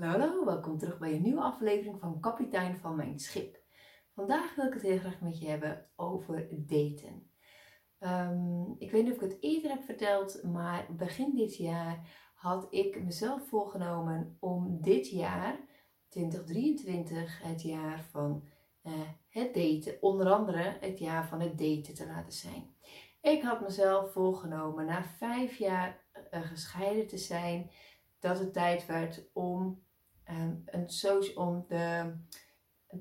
Hallo, welkom terug bij een nieuwe aflevering van Kapitein van Mijn Schip. Vandaag wil ik het heel graag met je hebben over daten. Ehm, ik weet niet of ik het eerder heb verteld, maar begin dit jaar had ik mezelf voorgenomen om dit jaar, 2023, het jaar van uh, het daten, onder andere het jaar van het daten te laten zijn. Ik had mezelf voorgenomen na vijf jaar uh, gescheiden te zijn, dat het tijd werd om um, een om de,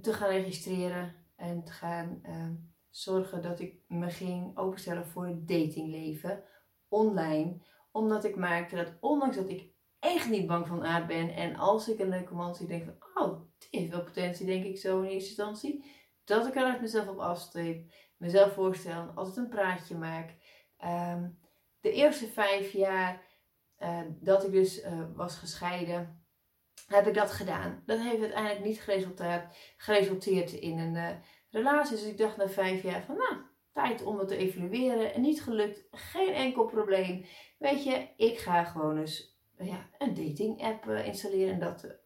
te gaan registreren en te gaan um, zorgen dat ik me ging openstellen voor het datingleven online. Omdat ik merkte dat ondanks dat ik echt niet bang van aard ben en als ik een leuke man zie, denk van oh, die heeft wel potentie, denk ik zo in eerste instantie. Dat ik er uit mezelf op afstreep, mezelf voorstellen, altijd een praatje maak. Um, de eerste vijf jaar uh, dat ik dus uh, was gescheiden, heb ik dat gedaan. Dat heeft uiteindelijk niet geresulteerd, in een uh, relatie. Dus ik dacht na vijf jaar van nou, tijd om het te evalueren. En niet gelukt, geen enkel probleem. Weet je, ik ga gewoon eens ja, een dating app installeren en dat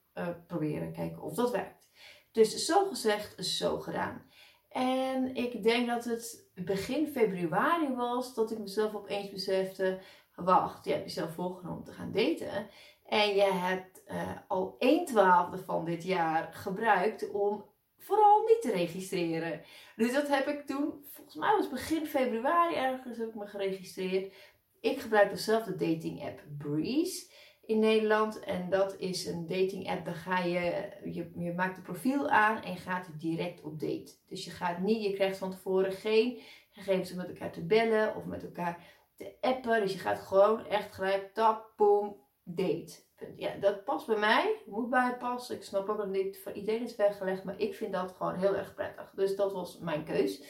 proberen. Kijken of dat werkt. Dus zo gezegd, zo gedaan. En ik denk dat het begin februari was dat ik mezelf opeens besefte: wacht, je hebt jezelf voorgenomen te gaan daten. En je hebt uh, al 1 twaalfde van dit jaar gebruikt om vooral niet te registreren. Dus dat heb ik toen, volgens mij was begin februari ergens, heb ik me geregistreerd. Ik gebruik dezelfde dating app Breeze in Nederland. En dat is een dating app, daar ga je, je, je maakt een profiel aan en gaat direct op date. Dus je gaat niet, je krijgt van tevoren geen gegevens om met elkaar te bellen of met elkaar te appen. Dus je gaat gewoon echt gelijk tap, boom, date. Ja, dat past bij mij. Moet bij het passen. Ik snap ook dat niet voor iedereen is weggelegd. Maar ik vind dat gewoon heel erg prettig. Dus dat was mijn keus.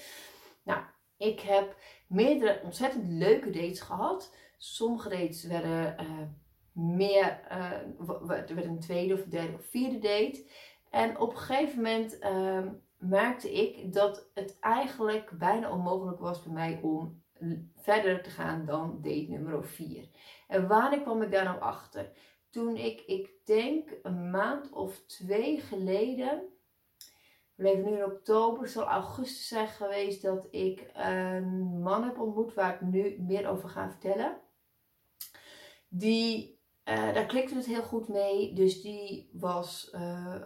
Nou, ik heb meerdere ontzettend leuke dates gehad. Sommige dates werden uh, meer, uh, werd een tweede of derde of vierde date. En op een gegeven moment uh, merkte ik dat het eigenlijk bijna onmogelijk was voor mij om verder te gaan dan date nummer 4. En wanneer kwam ik daar nou achter? Toen ik, ik denk een maand of twee geleden, we leven nu in oktober, zal augustus zijn geweest dat ik een man heb ontmoet waar ik nu meer over ga vertellen. Die, uh, daar klikte het heel goed mee, dus die was, uh,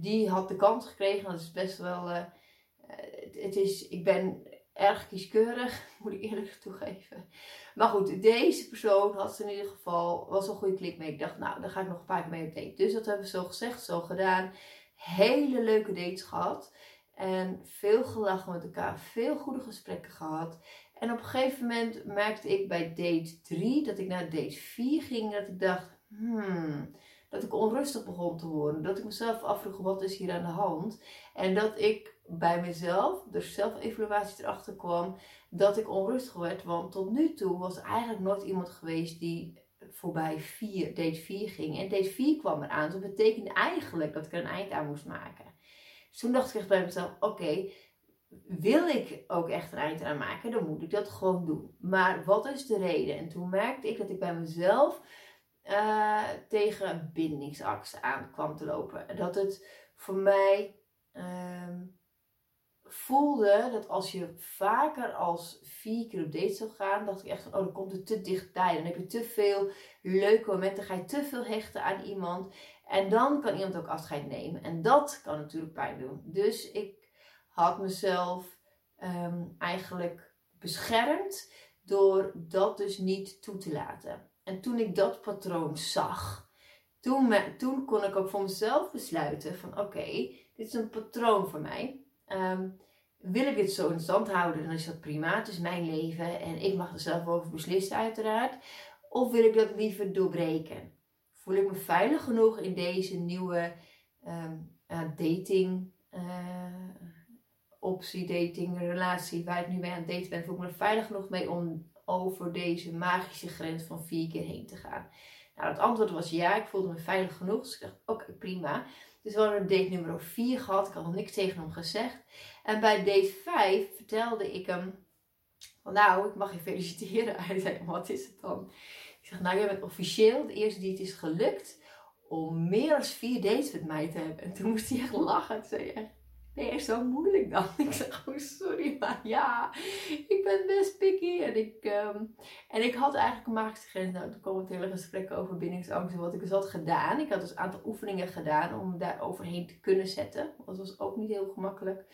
die had de kans gekregen. Dat is best wel, het, het is, ik ben erg kieskeurig, moet ik eerlijk toegeven. Maar goed, deze persoon had in ieder geval, was een goede klik mee. Ik dacht, nou, daar ga ik nog een paar keer mee op date. Dus dat hebben we zo gezegd, zo gedaan. Hele leuke dates gehad. En veel gelachen met elkaar, veel goede gesprekken gehad. En op een gegeven moment merkte ik bij date 3 dat ik naar date 4 ging. Dat ik dacht, hmm, dat ik onrustig begon te worden. Dat ik mezelf afvroeg, wat is hier aan de hand? En dat ik bij mezelf, dus zelf-evaluatie erachter kwam, dat ik onrustig werd. Want tot nu toe was eigenlijk nooit iemand geweest die voorbij vier, date 4 ging. En date 4 kwam eraan. Dus dat betekende eigenlijk dat ik er een eind aan moest maken. Dus toen dacht ik echt bij mezelf, oké, wil ik ook echt een eind aan maken, dan moet ik dat gewoon doen. Maar wat is de reden? En toen merkte ik dat ik bij mezelf uh, tegen bindingsangst aan kwam te lopen. Dat het voor mij... Uh, voelde dat als je vaker als vier keer op date zou gaan, dacht ik echt van, oh, dan komt het te dichtbij. Dan heb je te veel leuke momenten, ga je te veel hechten aan iemand. En dan kan iemand ook afscheid nemen. En dat kan natuurlijk pijn doen. Dus ik had mezelf um, eigenlijk beschermd door dat dus niet toe te laten. En toen ik dat patroon zag, toen, toen kon ik ook voor mezelf besluiten van oké, dit is een patroon voor mij. Um, wil ik dit zo in stand houden, dan is dat prima. Het is mijn leven en ik mag er zelf over beslissen, uiteraard. Of wil ik dat liever doorbreken? Voel ik me veilig genoeg in deze nieuwe um, uh, dating uh, optie, dating, relatie waar ik nu mee aan het daten ben? Voel ik me er veilig genoeg mee om over deze magische grens van vier keer heen te gaan? Nou, het antwoord was ja, ik voelde me veilig genoeg. Dus ik dacht, oké, prima. Dus we hadden date nummer 4 gehad. Ik had nog niks tegen hem gezegd. En bij date 5 vertelde ik hem: Nou, ik mag je feliciteren. Hij zei: Wat is het dan? Ik zeg: Nou, jij bent officieel de eerste die het is gelukt om meer dan vier dates met mij te hebben. En toen moest hij echt lachen. Toen zei hij nee, echt zo moeilijk dan? Ik zeg, oh sorry, maar ja, ik ben best picky. En ik, ehm, en ik had eigenlijk een magische grens. Nou, toen kwam het hele gesprek over bindingsangst en wat ik dus had gedaan. Ik had dus een aantal oefeningen gedaan om daar overheen te kunnen zetten. Dat was ook niet heel gemakkelijk.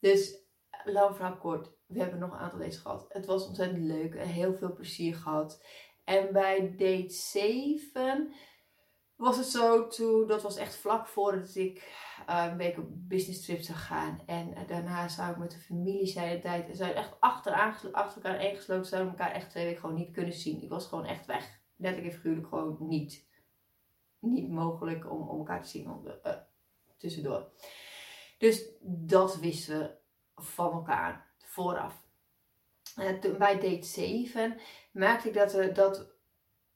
Dus, lang verhaal kort, we hebben nog een aantal dates gehad. Het was ontzettend leuk en heel veel plezier gehad. En bij date 7 was het zo, toen, dat was echt vlak voordat ik uh, een week op business trip zou gaan. En uh, daarna zou ik met de familie zijn de tijd. Zou echt achter, achter elkaar ingesloten. Zouden elkaar echt twee weken gewoon niet kunnen zien. Ik was gewoon echt weg. Letterlijk en figuurlijk gewoon niet. Niet mogelijk om, om elkaar te zien om de, uh, tussendoor. Dus dat wisten we van elkaar vooraf. toen, bij date 7 merkte ik dat er, dat,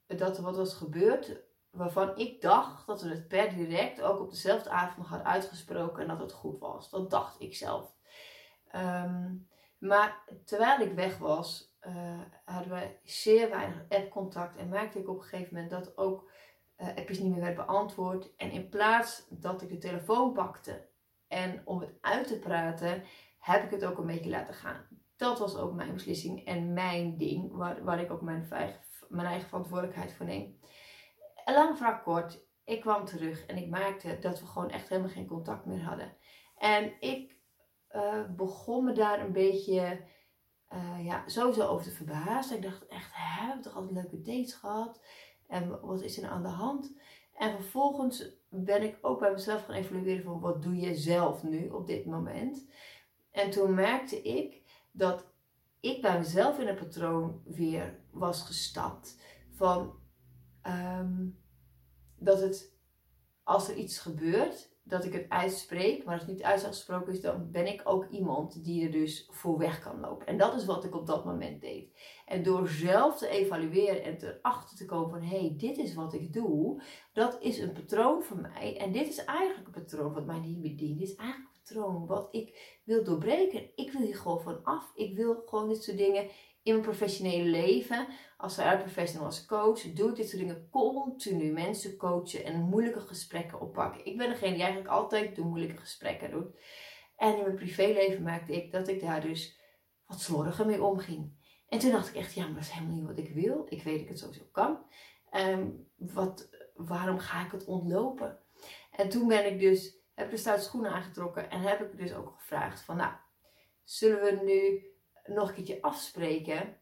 dat er wat was gebeurd waarvan ik dacht dat we het per direct ook op dezelfde avond hadden uitgesproken en dat het goed was. Dat dacht ik zelf. Um, maar terwijl ik weg was, uh, hadden we zeer weinig app-contact en merkte ik op een gegeven moment dat ook uh, appjes niet meer werden beantwoord. En in plaats dat ik de telefoon pakte en om het uit te praten, heb ik het ook een beetje laten gaan. Dat was ook mijn beslissing en mijn ding, waar, waar ik ook mijn, mijn eigen verantwoordelijkheid voor neem. En lang verhaal kort, ik kwam terug en ik merkte dat we gewoon echt helemaal geen contact meer hadden. En ik uh, begon me daar een beetje uh, ja, sowieso over te verbazen. Ik dacht echt, hè, we toch altijd leuke dates gehad? En wat is er nou aan de hand? En vervolgens ben ik ook bij mezelf gaan evalueren van wat doe je zelf nu op dit moment? En toen merkte ik dat ik bij mezelf in een patroon weer was gestapt van um, dat het, als er iets gebeurt, dat ik het uitspreek. Maar als het niet uitgesproken is, dan ben ik ook iemand die er dus voor weg kan lopen. En dat is wat ik op dat moment deed. En door zelf te evalueren en erachter te komen van... hé, hey, dit is wat ik doe. Dat is een patroon voor mij. En dit is eigenlijk een patroon wat mij niet bedient. Dit is eigenlijk een patroon wat ik wil doorbreken. Ik wil hier gewoon van af. Ik wil gewoon dit soort dingen in mijn professionele leven, als HR-professional, als coach, doe ik dit soort dingen continu. Mensen coachen en moeilijke gesprekken oppakken. Ik ben degene die eigenlijk altijd de moeilijke gesprekken doet. En in mijn privéleven merkte ik dat ik daar dus wat slordiger mee omging. En toen dacht ik echt, ja, maar dat is helemaal niet wat ik wil. Ik weet dat ik het sowieso kan. Um, wat, waarom ga ik het ontlopen? En toen ben ik dus, heb ik de stoute schoenen aangetrokken en heb ik dus ook gevraagd van, nou, zullen we nu nog een keertje afspreken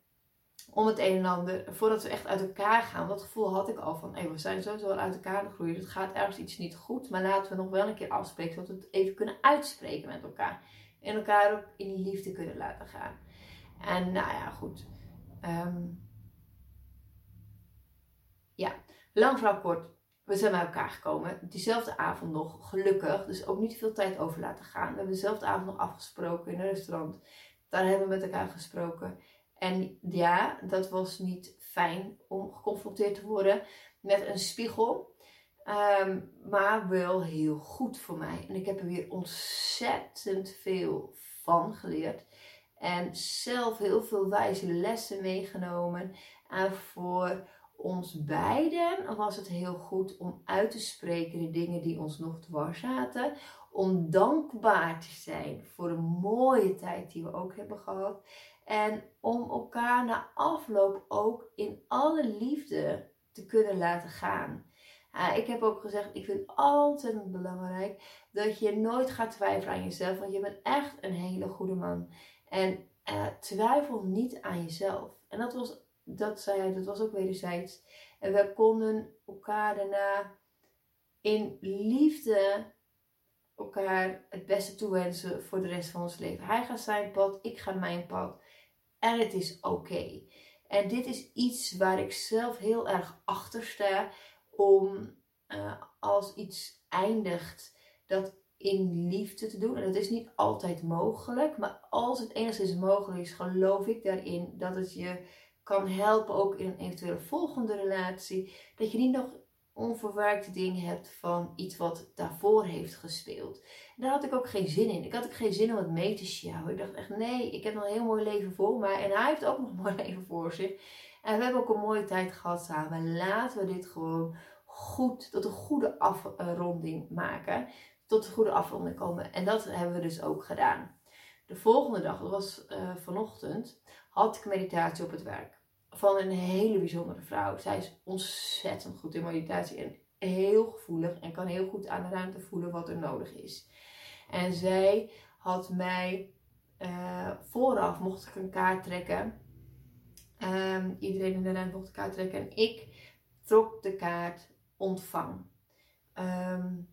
om het een en ander, voordat we echt uit elkaar gaan. Dat gevoel had ik al van, hey, we zijn sowieso al uit elkaar gegroeid. Het gaat ergens iets niet goed, maar laten we nog wel een keer afspreken, zodat we het even kunnen uitspreken met elkaar. En elkaar ook in die liefde kunnen laten gaan. En nou ja, goed. Um, ja, lang verhaal kort. We zijn bij elkaar gekomen. Diezelfde avond nog, gelukkig. Dus ook niet veel tijd over laten gaan. We hebben dezelfde avond nog afgesproken in een restaurant. Daar hebben we met elkaar gesproken. En ja, dat was niet fijn om geconfronteerd te worden met een spiegel. Um, maar wel heel goed voor mij. En ik heb er weer ontzettend veel van geleerd. En zelf heel veel wijze lessen meegenomen. En voor ons beiden was het heel goed om uit te spreken de dingen die ons nog dwars zaten. Om dankbaar te zijn voor de mooie tijd die we ook hebben gehad. En om elkaar na afloop ook in alle liefde te kunnen laten gaan. ik heb ook gezegd, ik vind altijd belangrijk dat je nooit gaat twijfelen aan jezelf. Want je bent echt een hele goede man. En uh, twijfel niet aan jezelf. En dat was, dat zei hij, dat was ook wederzijds. En we konden elkaar daarna in liefde elkaar het beste toewensen voor de rest van ons leven. Hij gaat zijn pad, ik ga mijn pad. En het is oké. En dit is iets waar ik zelf heel erg achter sta. Om uh, als iets eindigt, dat in liefde te doen. En dat is niet altijd mogelijk. Maar als het enigszins mogelijk is, geloof ik daarin dat het je kan helpen ook in een eventuele volgende relatie. Dat je niet nog onverwerkte dingen hebt van iets wat daarvoor heeft gespeeld. En daar had ik ook geen zin in. Ik had ook geen zin om het mee te sjouwen. Ik dacht echt, nee, ik heb nog een heel mooi leven voor mij. En hij heeft ook nog een mooi leven voor zich. En we hebben ook een mooie tijd gehad samen. Laten we dit gewoon goed, tot een goede afronding maken. Tot een goede afronding komen. En dat hebben we dus ook gedaan. De volgende dag, dat was uh, vanochtend, had ik meditatie op het werk. Van een hele bijzondere vrouw. Zij is ontzettend goed in meditatie en heel gevoelig en kan heel goed aan de ruimte voelen wat er nodig is. En zij had mij uh, vooraf mocht ik een kaart trekken. Um, iedereen in de ruimte mocht een kaart trekken. En ik trok de kaart ontvang. Um,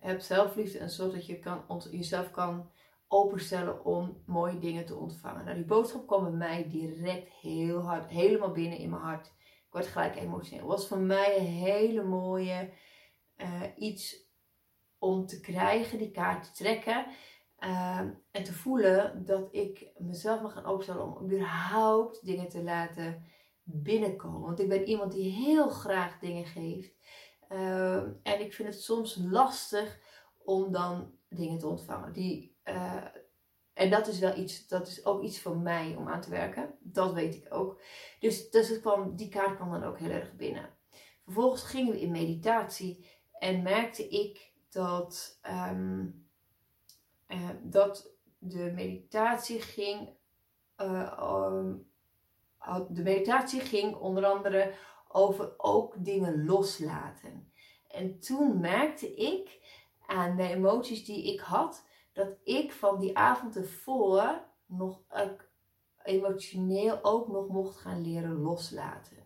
heb zelfliefde en zorg dat je kan, jezelf kan openstellen om mooie dingen te ontvangen. Nou, die boodschap kwam bij mij direct heel hard, helemaal binnen in mijn hart. Ik werd gelijk emotioneel. Het was voor mij een hele mooie uh, iets om te krijgen, die kaart te trekken. Uh, en te voelen dat ik mezelf mag gaan openstellen om überhaupt dingen te laten binnenkomen. Want ik ben iemand die heel graag dingen geeft. Uh, en ik vind het soms lastig om dan dingen te ontvangen. Die, uh, en dat is wel iets, dat is ook iets voor mij om aan te werken. Dat weet ik ook. Dus, dus kwam, die kaart kwam dan ook heel erg binnen. Vervolgens gingen we in meditatie en merkte ik dat, um, uh, dat de meditatie ging. Uh, de meditatie ging onder andere over ook dingen loslaten. En toen merkte ik aan de emoties die ik had, dat ik van die avond ervoor nog emotioneel ook nog mocht gaan leren loslaten.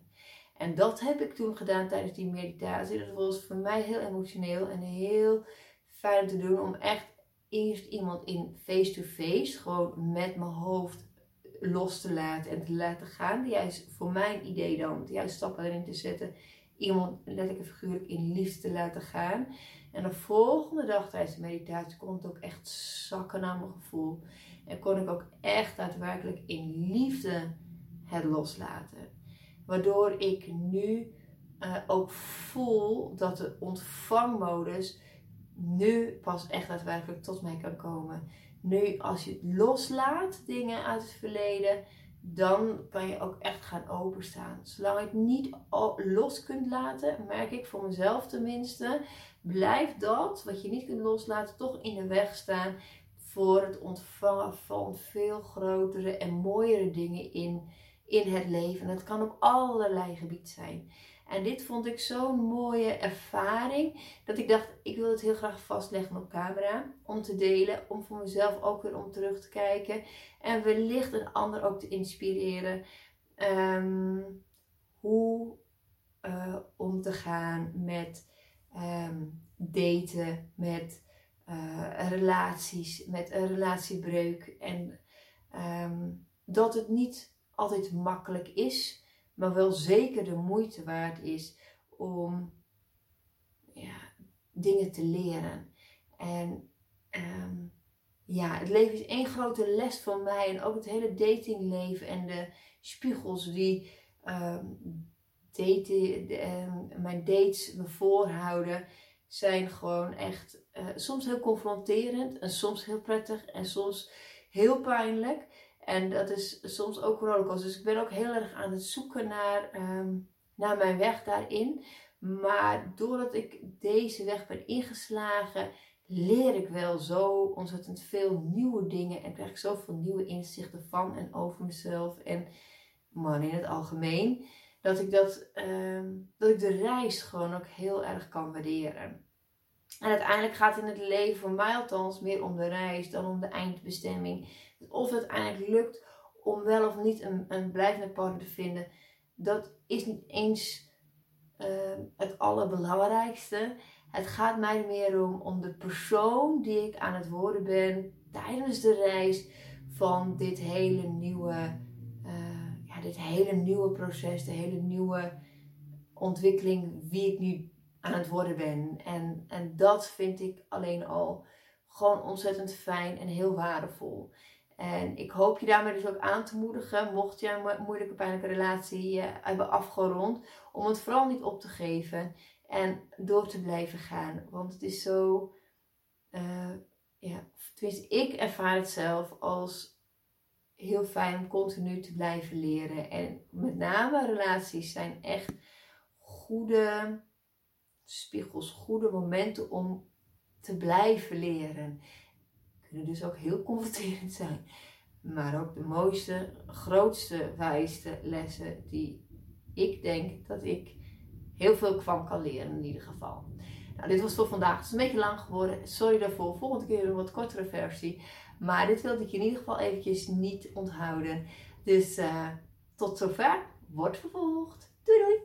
En dat heb ik toen gedaan tijdens die meditatie. Dat was voor mij heel emotioneel en heel fijn te doen om echt eerst iemand in face-to-face, gewoon met mijn hoofd los te laten en te laten gaan. Die juist voor mijn idee dan, de juiste stappen erin te zetten. Iemand letterlijk en figuurlijk in liefde te laten gaan. En de volgende dag tijdens de meditatie kon het ook echt zakken naar mijn gevoel. En kon ik ook echt daadwerkelijk in liefde het loslaten. Waardoor ik nu uh, ook voel dat de ontvangmodus nu pas echt daadwerkelijk tot mij kan komen. Nu, als je loslaat, dingen uit het verleden, dan kan je ook echt gaan openstaan. Zolang je het niet los kunt laten, merk ik voor mezelf tenminste, blijft dat wat je niet kunt loslaten toch in de weg staan voor het ontvangen van veel grotere en mooiere dingen in, in het leven. Het kan op allerlei gebieden zijn. En dit vond ik zo'n mooie ervaring dat ik dacht, ik wil het heel graag vastleggen op camera. Om te delen, om voor mezelf ook weer om terug te kijken. En wellicht een ander ook te inspireren. Um, hoe uh, om te gaan met um, daten, met uh, relaties, met een relatiebreuk. En um, dat het niet altijd makkelijk is maar wel zeker de moeite waard is om ja, dingen te leren. En um, ja, het leven is één grote les voor mij en ook het hele datingleven en de spiegels die um, mijn dates me voorhouden, zijn gewoon echt uh, soms heel confronterend en soms heel prettig en soms heel pijnlijk. En dat is soms ook rollercoaster. Dus ik ben ook heel erg aan het zoeken naar, ehm, naar mijn weg daarin. Maar doordat ik deze weg ben ingeslagen, leer ik wel zo ontzettend veel nieuwe dingen. En krijg ik zoveel nieuwe inzichten van en over mezelf. En man in het algemeen. Dat ik, dat, ehm, dat ik de reis gewoon ook heel erg kan waarderen. En uiteindelijk gaat in het leven, voor mij althans, meer om de reis dan om de eindbestemming. Of het uiteindelijk lukt om wel of niet een, een blijvende partner te vinden, dat is niet eens uh, het allerbelangrijkste. Het gaat mij meer om, om de persoon die ik aan het worden ben tijdens de reis van dit hele nieuwe, uh, ja, dit hele nieuwe proces, de hele nieuwe ontwikkeling, wie ik nu aan het worden ben. En, en dat vind ik alleen al gewoon ontzettend fijn en heel waardevol. En ik hoop je daarmee dus ook aan te moedigen, mocht je een moeilijke, pijnlijke relatie uh, hebben afgerond, om het vooral niet op te geven en door te blijven gaan. Want het is zo, uh, ja, tenminste, ik ervaar het zelf als heel fijn om continu te blijven leren. En met name relaties zijn echt goede spiegels, goede momenten om te blijven leren. Kunnen dus ook heel confronterend zijn. Maar ook de mooiste, grootste, wijste lessen die ik denk dat ik heel veel van kan leren in ieder geval. Nou, dit was voor vandaag. Het is een beetje lang geworden. Sorry daarvoor. Volgende keer een wat kortere versie. Maar dit wilde ik in ieder geval eventjes niet onthouden. Dus uh, tot zover. Wordt vervolgd. Doei doei!